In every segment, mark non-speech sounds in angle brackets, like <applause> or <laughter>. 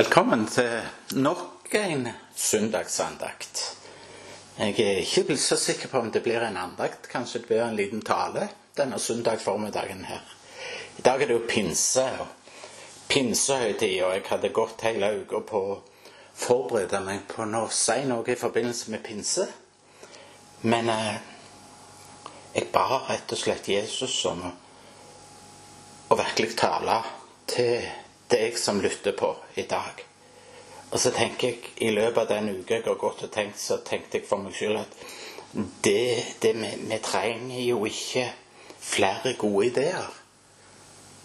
Velkommen til nok en søndagsandakt. Jeg er ikke så sikker på om det blir en andakt. Kanskje det blir en liten tale denne søndag formiddagen her. I dag er det jo pinse og pinsehøytid, og jeg hadde gått hele uka på å forberede meg på å si noe i forbindelse med pinse. Men eh, jeg ba rett og slett Jesus om å, å virkelig tale til deg som lytter på i dag. Og så tenker jeg, I løpet av den uka jeg har gått og tenkt, så tenkte jeg for meg selv at det, det vi, vi, trenger jo ikke flere gode ideer.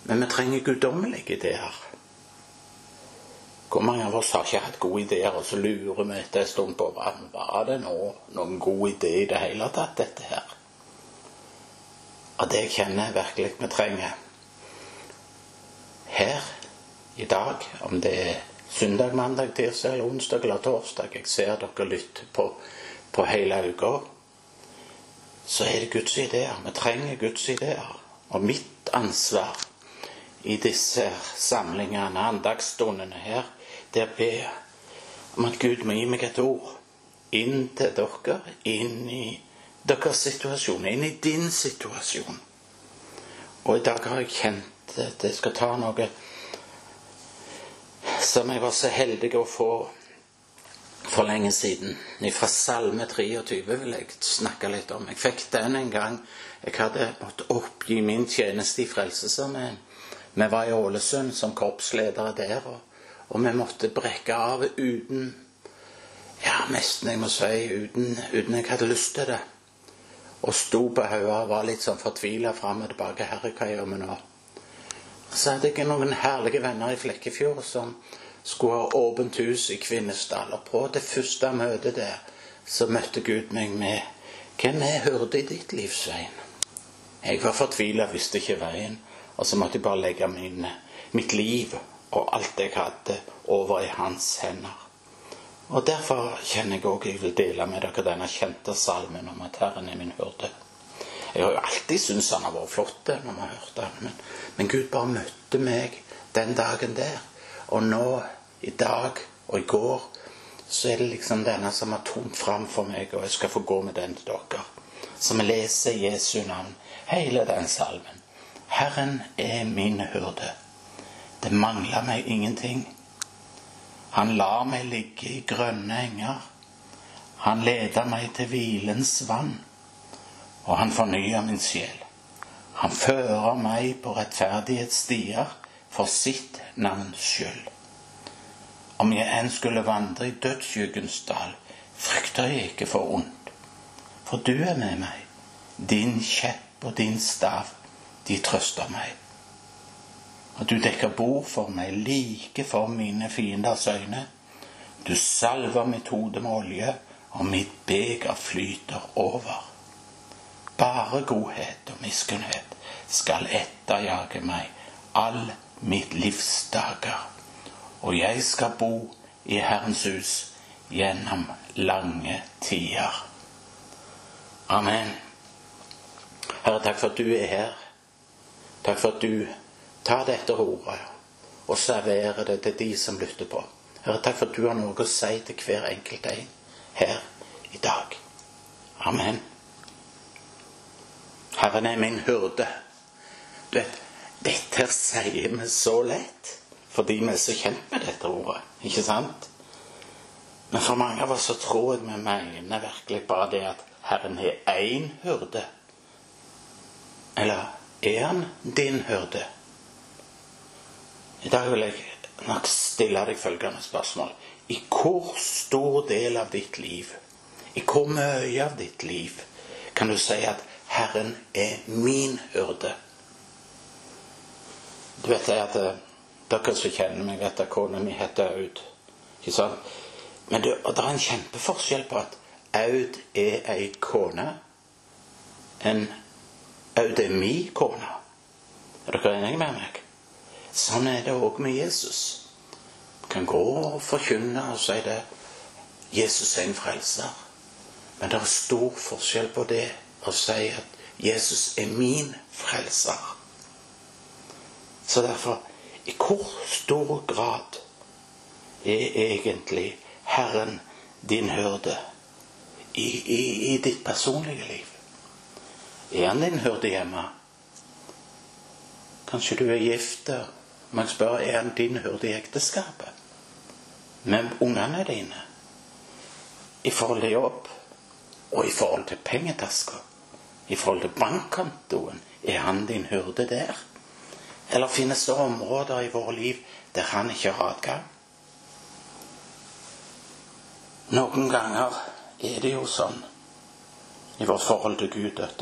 Men vi trenger guddommelige ideer. Hvor mange av oss har ikke hatt gode ideer, og så lurer vi etter en stund på var det nå noen god idé i det hele tatt, dette her? Og det jeg kjenner virkelig vi trenger her i dag, om det er søndag, mandag, tirsdag onsdag eller torsdag Jeg ser dere lytter på, på hele uka. Så er det Guds ideer. Vi trenger Guds ideer. Og mitt ansvar i disse samlingene, andagsstundene her, det er å be om at Gud må gi meg et ord inn til dere, inn i deres situasjon, inn i din situasjon. Og i dag har jeg kjent at jeg skal ta noe som jeg var så heldig å få for lenge siden. Fra Salme 23 vil jeg snakke litt om. Jeg fikk den en gang jeg hadde måttet oppgi min tjeneste i Frelsesarmeen. Vi var i Ålesund som korpsledere der, og, og, vi måtte brekke av uten Ja, nesten, jeg må si, uten, uten jeg hadde lyst til det. Og sto på hodet og var litt sånn fortvila fram og tilbake. Herre, hva gjør vi nå? Så hadde jeg noen herlige venner i Flekkefjord som skulle ha åpent hus i Kvinesdal. Og på det første møtet der så møtte Gud meg med Hvem er hørte i ditt liv, Svein? Jeg var fortvila, visste ikke veien. Og så måtte jeg bare legge min, mitt liv og alt jeg hadde, over i hans hender. Og derfor kjenner jeg òg jeg vil dele med dere denne kjente salmen om at Herren er min hyrde. Jeg har jo alltid syntes han har vært flott når man har hørt han, men, men Gud bare møtte meg den dagen der. Og nå, i dag og i går, så er det liksom denne som har tomt fram for meg, og jeg skal få gå med den til dere. Så vi leser Jesu navn, hele den salmen. Herren er min hyrde. Det mangler meg ingenting. Han lar meg ligge i grønne enger. Han leder meg til hvilens vann, og han fornyer min sjel. Han fører meg på rettferdighetsstier for sitt navns skyld. Om jeg enn skulle vandre i dødsskyggens dal, frykter jeg ikke for ondt. For du er med meg. Din kjepp og din stav, de trøster meg. Og du dekker bord for meg like for mine fienders øyne. Du salver mitt hode med olje, og mitt beger flyter over. Bare godhet og miskunnhet skal etterjage meg all mitt livs dager. Og jeg skal bo i Herrens hus gjennom lange tider. Amen. Herre, takk for at du er her. Takk for at du tar dette ordet og serverer det til de som lytter på. Herre, takk for at du har noe å si til hver enkelt en her i dag. Amen. Herren er min hyrde. Du vet, dette sier vi så lett fordi vi er så kjent med dette ordet. Ikke sant? Men for mange av oss så tror jeg vi mener virkelig bare det at Herren har én hyrde. Eller er han din hyrde? I dag vil jeg nok stille deg følgende spørsmål. I hvor stor del av ditt liv, i hvor mye av ditt liv, kan du si at Herren er min hyrde? Du vet det at eh, Dere som kjenner meg, vet at kona mi heter Aud. Ikke sant? Men det, og det er en kjempeforskjell på at Aud er ei kone. En Aud er mi kone. Er dere enige med meg? Sånn er det òg med Jesus. Vi kan gå og forkynne og si det. Jesus er en frelser. Men det er stor forskjell på det å sier at Jesus er min frelser. Så derfor I hvor stor grad er egentlig Herren din hyrde i, i, i ditt personlige liv? Er han din hyrde hjemme? Kanskje du er gift? Man spør er han din hyrde i ekteskapet? Med ungene dine? I forhold til jobb? Og i forhold til pengetaska? I forhold til bankkontoen? Er han din hyrde der? Eller finnes det områder i våre liv der han ikke har adgang? Noen ganger er det jo sånn i vårt forhold til Gud at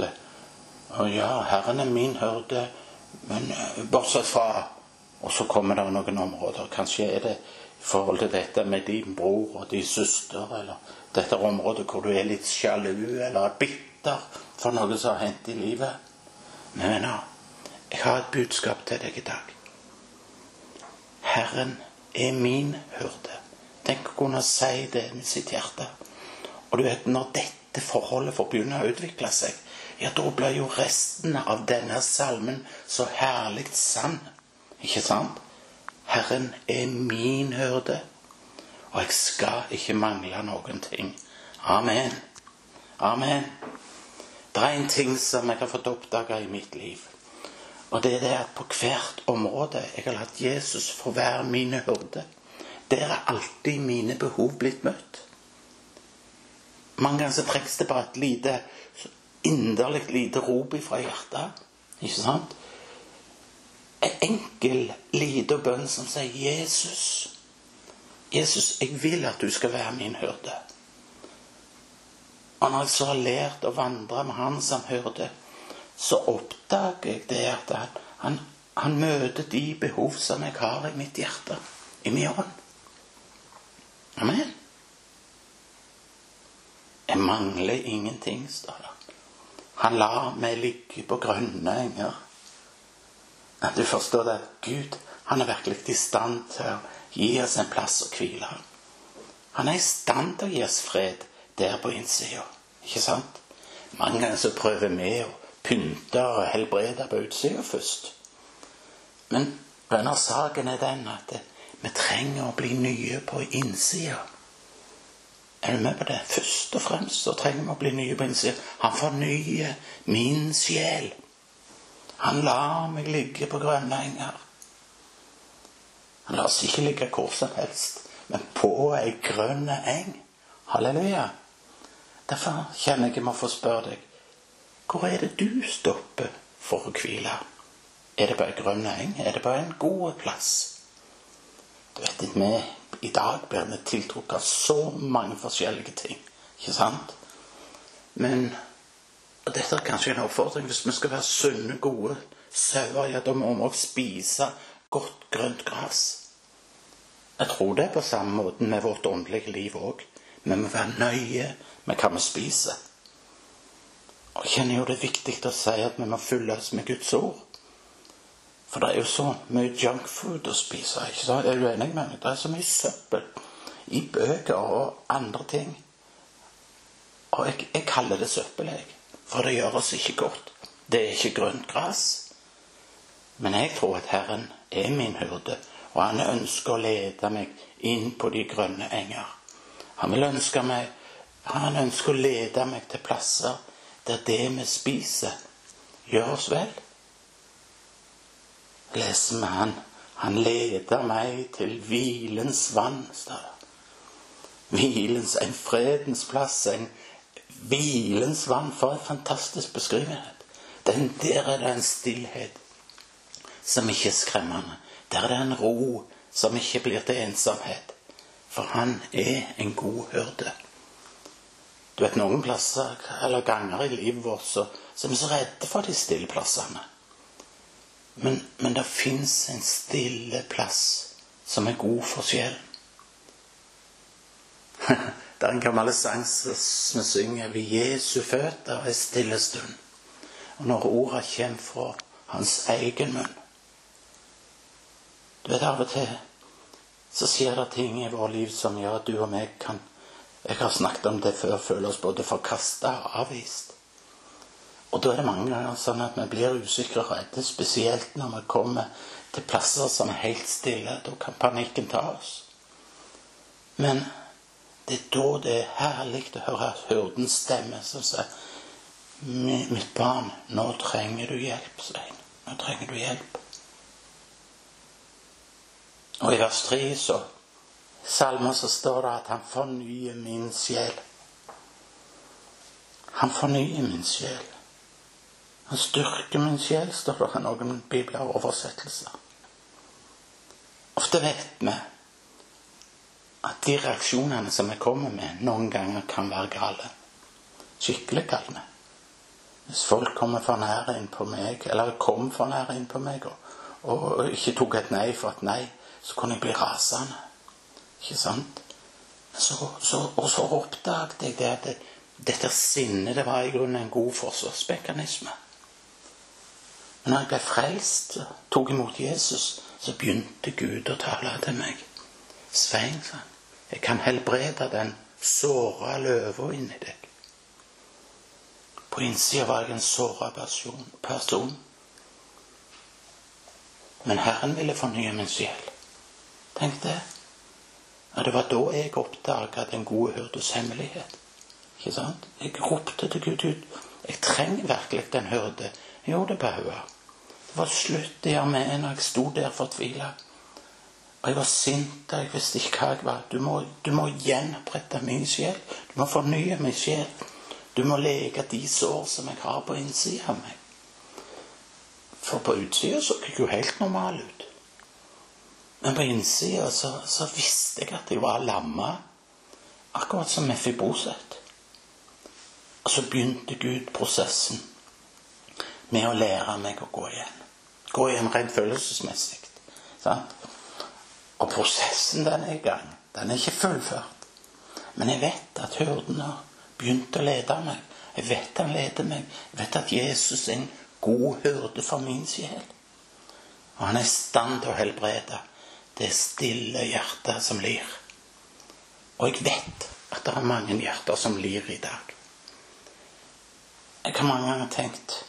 Å ja, Herren er min hyrde, men eh, bortsett fra Og så kommer det noen områder. Kanskje er det i forhold til dette med din bror og din søster, eller dette området hvor du er litt sjalu eller bitter for noe som har hendt i livet. Men venner, jeg har et budskap til deg i dag. Herren er min hyrde. Tenk å kunne si det med sitt hjerte. Og du vet, når dette forholdet får begynne å utvikle seg, ja, da blir jo resten av denne salmen så herlig sann. Ikke sant? Herren er min hyrde, og jeg skal ikke mangle noen ting. Amen. Amen. Det er en ting som jeg har fått oppdaga i mitt liv. Og det er det at på hvert område jeg har latt Jesus få være mine hyrde, der er alltid mine behov blitt møtt. Mange ganger så trengs det bare et lite, inderlig lite rop fra hjertet. Ikke sant? En enkel, liten bønn som sier 'Jesus'. Jesus, jeg vil at du skal være min hyrde. Og når jeg så har lært å vandre med Han som hyrde, så oppdager jeg det at han, han, han, møter de behov som jeg har i mitt hjerte, i min ånd. Amen. Jeg mangler ingenting, står det. Han lar meg ligge på grønne enger. Du forstår det? Gud han er virkelig i stand til å gi oss en plass å hvile. Han er i stand til å gi oss fred der på innsida. Ikke sant? Mange ganger så prøver vi å pynte og helbrede på utsida først. Men denne saken er den at vi trenger å bli nye på innsida. Er du med på det? Først og fremst så trenger vi å bli nye på innsida. Han fornyer min sjel. Han lar meg ligge på grønne enger. Han lar oss ikke ligge hvor som helst, men på ei grønn eng. Halleluja. Derfor kjenner jeg meg for å spørre deg hvor er det du stopper for å hvile? Er det på ei grønn eng? Er det på en god plass? Du vet, vi i dag blir vi tiltrukket av så mange forskjellige ting. Ikke sant? Men og dette er kanskje en oppfordring. Hvis vi skal være sunne, gode sauer, ja, da må vi også spise godt, grønt gress. Jeg tror det er på samme måte med vårt åndelige liv òg. Vi må være nøye med hva vi spiser. Og kjenner jo det er viktig å si at vi må fylles med Guds ord. For det er jo så mye junkfood å spise. ikke sant? Er du enig med meg? Det er så mye søppel i bøker og andre ting. Og jeg, jeg kaller det søppel, jeg. For det gjør oss ikke godt. Det er ikke grønt gress. Men jeg tror at Herren er min hyrde, og han ønsker å lede meg inn på de grønne enger. Han vil ønske meg Han ønsker å lede meg til plasser der det vi spiser, gjør oss vel. Leser vi han Han leder meg til hvilens vann, står det. Hvilens, en fredens plass, en hvilens vann. For en fantastisk beskrivelse. Den, der er det en stillhet som ikke er skremmende. Der er det en ro som ikke blir til ensomhet. For han er en god hyrde. Du vet, Noen plasser eller ganger i livet vårt så, så er vi så redde for de stille plassene. Men, men det fins en stille plass som er god for sjelen. <laughs> det er en gammel sang som synger ved Jesu føtter en stille stund. Og når orda kommer fra hans egen munn Du vet, av og til så skjer det ting i vårt liv som gjør at du og meg kan jeg har snakket om det før. Føler oss både forkasta og avvist. Og da er det mange ganger sånn at vi blir usikre og redde, spesielt når vi kommer til plasser som er helt stille. Da kan panikken ta oss. Men det er da det er herlig å høre hyrdens stemme som sier Mitt barn, nå trenger du hjelp, Svein. Nå trenger du hjelp. Og i vers 3 så salmen så står det at han fornyer min sjel. Han fornyer min sjel. Han styrker min sjel, står det i noen bibler og oversettelser. Ofte vet vi at de reaksjonene som vi kommer med, noen ganger kan være gale. Skikkelig gale. Hvis folk kommer for nære inn på meg, eller kom for nære inn på meg, og, og ikke tok et nei for et nei, så kunne jeg bli rasende. Ikke sant? Så, så, og så oppdaget jeg det at det, dette sinnet det var i grunnen en god forsvarsmekanisme. Men når jeg ble frelst, tok imot Jesus, så begynte Gud å tale til meg. Svein, sa han, jeg kan helbrede den såra løva inni deg. På innsida var jeg en såra person. Men Herren ville fornye min sjel. Tenk det. Ja, det var da jeg oppdaga den gode hyrdes hemmelighet. Ikke sant? Jeg ropte til Gud ut. Jeg trenger virkelig den hyrde. Jo, det bauer. Det var slutt der med når jeg sto der fortvila. Og jeg var sint, og jeg visste ikke hva jeg var. Du må, du må gjenopprette min sjel. Du må fornye min sjel. Du må leke de sår som jeg har på innsida av meg. For på utsida så jeg jo helt normal ut. Men på innsida så, så, visste jeg at jeg var lamma. Akkurat som Mefiboset. Og så begynte Gud prosessen med å lære meg å gå igjen. Gå igjen rent følelsesmessig. Sant? Og prosessen den er i gang. Den er ikke fullført. Men jeg vet at hurden har begynt å lede meg. Jeg vet han leder meg. Jeg vet at Jesus er en god hyrde for min sjel. Og han er i stand til å helbrede det stille hjertet som lir. Og jeg vet at det er mange hjerter som lir i dag. Jeg har mange ganger tenkt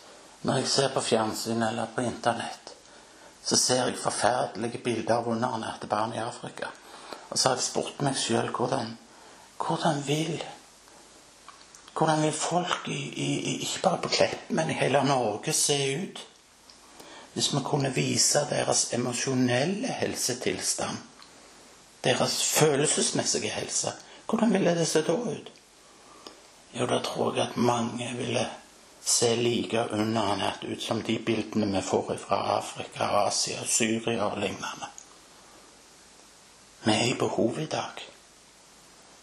når jeg ser på fjernsyn eller på Internett, så ser jeg forferdelige bilder av underernærte barn i Afrika. Og så har jeg spurt meg sjøl hvordan, hvordan vil hvordan vil folk, i, i, ikke bare på Klepp, men i hele Norge, se ut hvis vi kunne vise deres emosjonelle helsetilstand? Deres følelsesmessige helse? Hvordan ville det se da ut? Jo, da tror jeg at mange ville se like underernært ut som de bildene vi får fra Afrika, Asia, Syria og lignende. Vi er i behov i dag.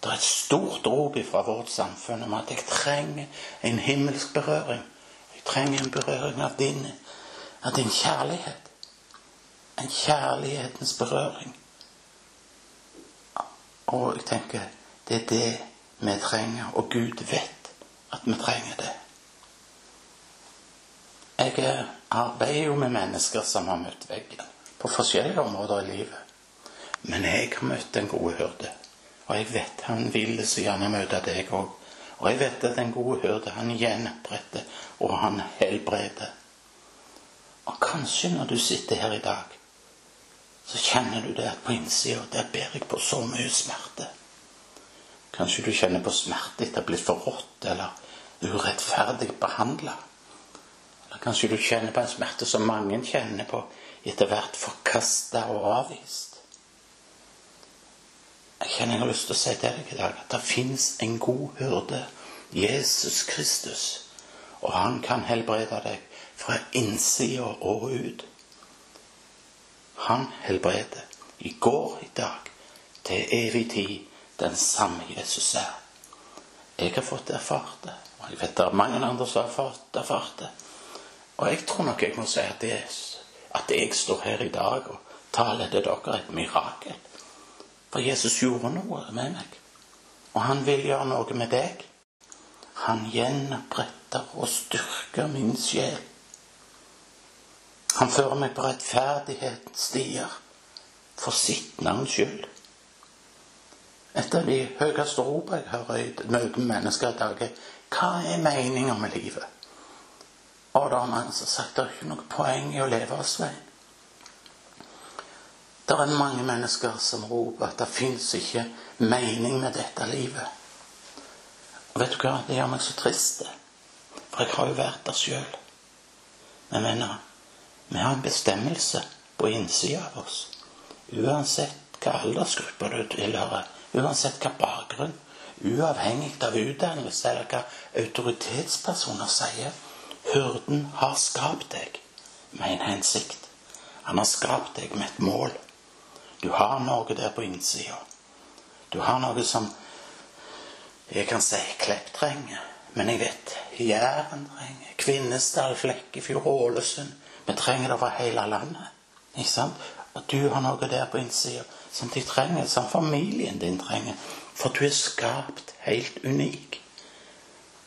Det er et stort rop fra vårt samfunn om at jeg trenger en himmelsk berøring. Jeg trenger en berøring av din, av en kjærlighet. En kjærlighetens berøring. Og jeg tenker det er det vi trenger, og Gud vet at vi trenger det. Jeg arbeider jo med mennesker som har møtt veggen på forskjellige områder i livet. Men jeg har møtt den gode hyrde. Og jeg vet han vil så gjerne møte deg òg. Og jeg vet at den gode hyrde, han gjenoppretter, og han helbreder. Og kanskje når du sitter her i dag, så kjenner du det at på innsida der ber jeg på så mye smerte. Kanskje du kjenner på smerte etter å ha blitt forrådt eller urettferdig behandla. Kanskje du kjenner på en smerte som mange kjenner på etter hvert forkasta og avvist. Jeg kjenner jeg har lyst til å si til deg i dag at det fins en god hyrde, Jesus Kristus, og han kan helbrede deg fra innsida og ut. Han helbreder i går, i dag, til evig tid, den samme Jesus er. Jeg har fått erfart det, og jeg vet det er mange andre som har fått erfart det. Og jeg tror nok jeg må si at, det, at jeg står her i dag og taler til dere et mirakel. For Jesus gjorde noe med meg. Og han vil gjøre noe med deg. Han gjenoppretter og styrker min sjel. Han fører meg på rettferdighetsstier for sitt navns skyld. Et av de høyeste ropene jeg hører i med mennesker i dag, er hva er meninga med livet? Og da har mange som sagt det er ikke noe poeng i å leve av Svein. Det er mange mennesker som roper at det fins ikke mening med dette livet. Og vet du hva? Det gjør meg så trist, For jeg har jo vært der sjøl. Men mener, vi har en bestemmelse på innsida av oss. Uansett hva aldersgruppe du tilhører, uansett hva bakgrunn, uavhengig av utdannelse eller hva autoritetspersoner sier. Hyrden har skapt deg med en hensikt. Han har skapt deg med et mål. Du har noe der på innsida. Du har noe som jeg kan si Klepp trenger. Men jeg vet Jæren trenger, Kvinesdal, Flekkefjord, Ålesund. Vi trenger det over hele landet. Ikke sant? At du har noe der på innsida som de trenger, som familien din trenger. For du er skapt helt unik.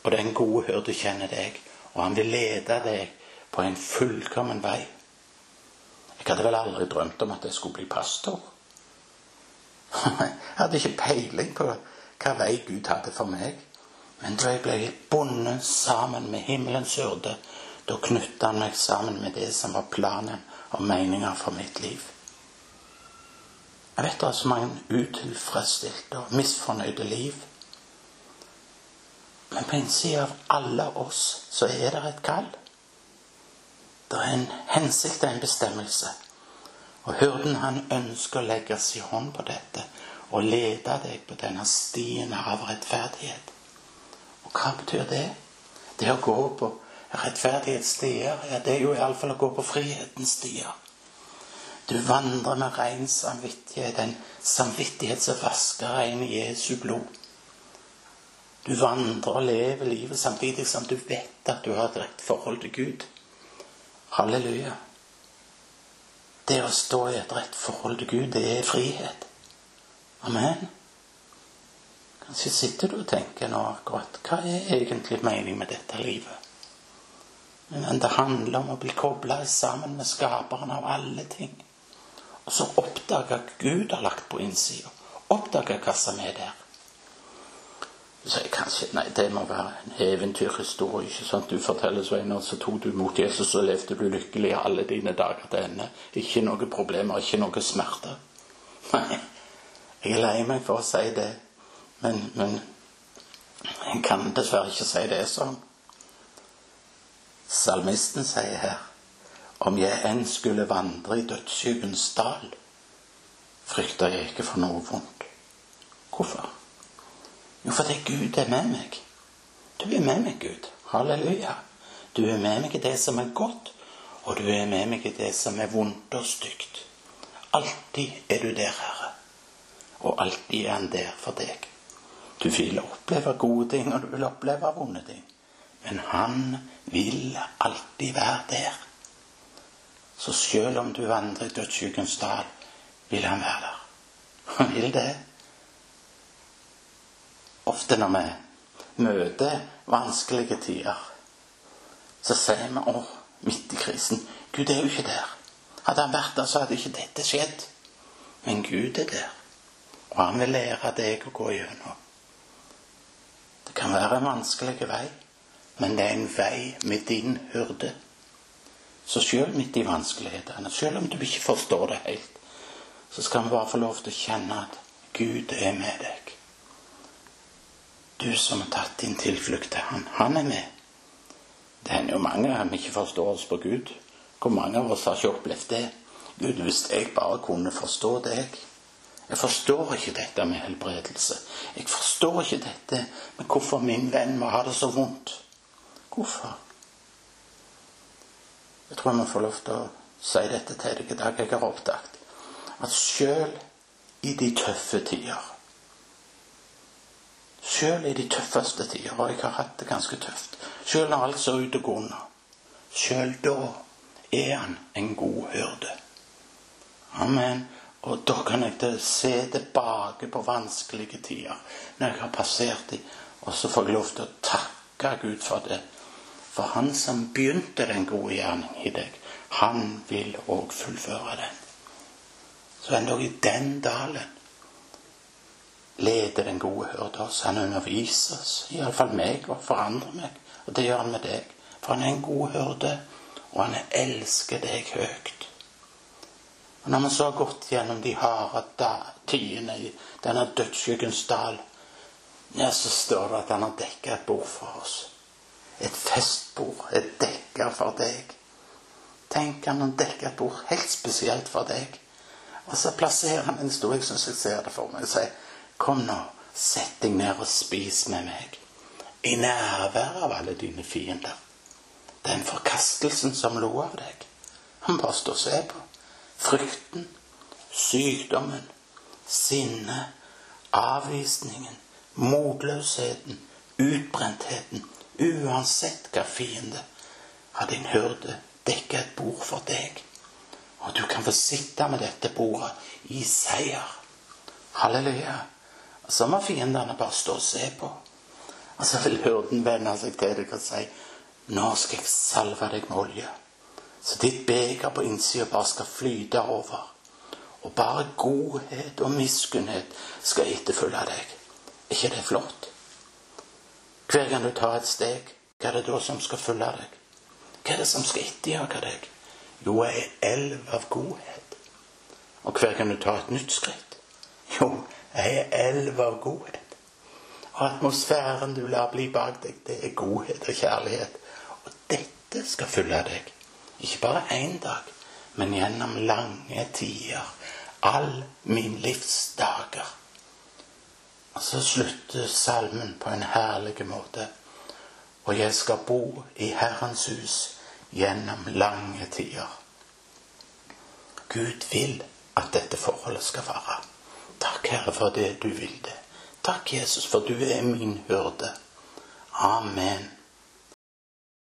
Og den gode hyrde kjenner deg, og han vil lede deg på en fullkommen vei. Jeg hadde vel aldri drømt om at jeg skulle bli pastor. <laughs> Jeg hadde ikke peiling på hva vei Gud hadde for meg. Men da jeg ble bundet sammen med himmelens hyrde, da knytta han meg sammen med det som var planen og meninga for mitt liv. Jeg vet det er så mange utilfredsstilte og misfornøyde liv. Men på innsida av alle oss så er det et kall. Det er en hensikt og en bestemmelse. Og hurden han ønsker å legge sin hånd på dette og lede deg på denne stien av rettferdighet. Og hva betyr det? Det å gå på rettferdighetsstier, ja, det er jo iallfall å gå på frihetens stier. Du vandrer med ren samvittighet, en samvittighet som vasker rein i Jesu blod. Du vandrer og lever livet samtidig som du vet at du har et rett forhold til Gud. Halleluja. Det å stå i et rett forhold til Gud, det er frihet. Amen. Kanskje sitter du og tenker nå akkurat hva er egentlig meningen med dette livet? Men det handler om å bli kobla sammen med skaperen av alle ting. Og så oppdage Gud har lagt på innsida. Oppdage hva som er der. Så jeg kanskje, Nei, det må være en eventyrhistorie. ikke sant? Du forteller Sveinar, så tok du mot Jesus, og levde du lykkelig alle dine dager til ende. Ikke noen problemer, ikke noe smerte. Nei, jeg er lei meg for å si det, men, men jeg kan dessverre ikke si det sånn. Salmisten sier her om jeg enn skulle vandre i dødsskyggens dal, frykter jeg ikke for noe vondt. Hvorfor? Jo, fordi Gud er med meg. Du er med meg, Gud. Halleluja. Du er med meg i det som er godt, og du er med meg i det som er vondt og stygt. Alltid er du der, Herre. Og alltid er Han der for deg. Du vil oppleve gode ting, og du vil oppleve vonde ting. Men Han vil alltid være der. Så selv om du vandrer i dødsskyggens dal, vil han være der. Han vil det. Ofte når vi møter vanskelige tider, så sier vi å, midt i krisen Gud er jo ikke der. Hadde han vært der, så hadde ikke dette skjedd. Men Gud er der, og han vil lære deg å gå gjennom. Det kan være en vanskelig vei, men det er en vei med din hyrde. Så sjøl midt i vanskelighetene, sjøl om du ikke forstår det helt, så skal vi bare få lov til å kjenne at Gud er med deg. Du som har tatt din tilflukt til Han. Han er med. Det hender jo mange av vi ikke forstår oss på Gud. Hvor mange av oss har ikke opplevd det? Gud, hvis jeg bare kunne forstå deg. Jeg forstår ikke dette med helbredelse. Jeg forstår ikke dette med hvorfor min venn må ha det så vondt. Hvorfor? Jeg tror jeg må få lov til å si dette til deg i dag. Jeg har oppdaget at sjøl i de tøffe tider Sjøl i de tøffeste tider, og jeg har hatt det ganske tøft, sjøl når alt ser ut til å gå under. sjøl da er han en god hyrde. Amen. Og da kan jeg se tilbake på vanskelige tider, når jeg har passert dem, og så får jeg lov til å takke Gud for det. For han som begynte den gode gjerning i deg, han vil òg fullføre den. Så endog i den dalen leder den gode hyrde oss. Han underviser oss, iallfall meg, og forandrer meg. Og det gjør han med deg. For han er en god hyrde, og han elsker deg høyt. Og når vi så har gått gjennom de harde tidene i denne dødsskyggens dal, ja, så står det at han har dekka et bord for oss. Et festbord. Et dekka for deg. Tenk han dekker et bord helt spesielt for deg. Og så plasserer han en stol, jeg syns jeg ser det for meg, og sier Kom nå, sett deg ned og spis med meg. I nærvær av alle dine fiender. Den forkastelsen som lo av deg. Han bare står og ser på. Frykten, sykdommen, sinnet, avvisningen, motløsheten, utbrentheten, uansett hva fiende har din hyrde dekker et bord for deg. Og du kan få sitte med dette bordet i seier. Halleluja. Så må fiendene bare stå og se på. Og så vil hyrden vende seg til deg og si Nå skal jeg salve deg med olje. Så ditt beger på innsida bare skal flyte over. Og bare godhet og miskunnhet skal etterfølge deg. Er ikke det flott? Hver gang du tar et steg, hva er det da som skal følge deg? Hva er det som skal etterjage deg? Jo, ei elv av godhet. Og hver gang du tar et nytt skritt, jo, ei elv av godhet. Og atmosfæren du lar bli bak deg, det er godhet og kjærlighet. Og dette skal følge deg. Ikke bare én dag, men gjennom lange tider. All min livs dager. Og så slutter salmen på en herlig måte. Og jeg skal bo i Herrens hus gjennom lange tider. Gud vil at dette forholdet skal vare. Takk, Herre, for det du vil det. Takk, Jesus, for du er min hyrde. Amen.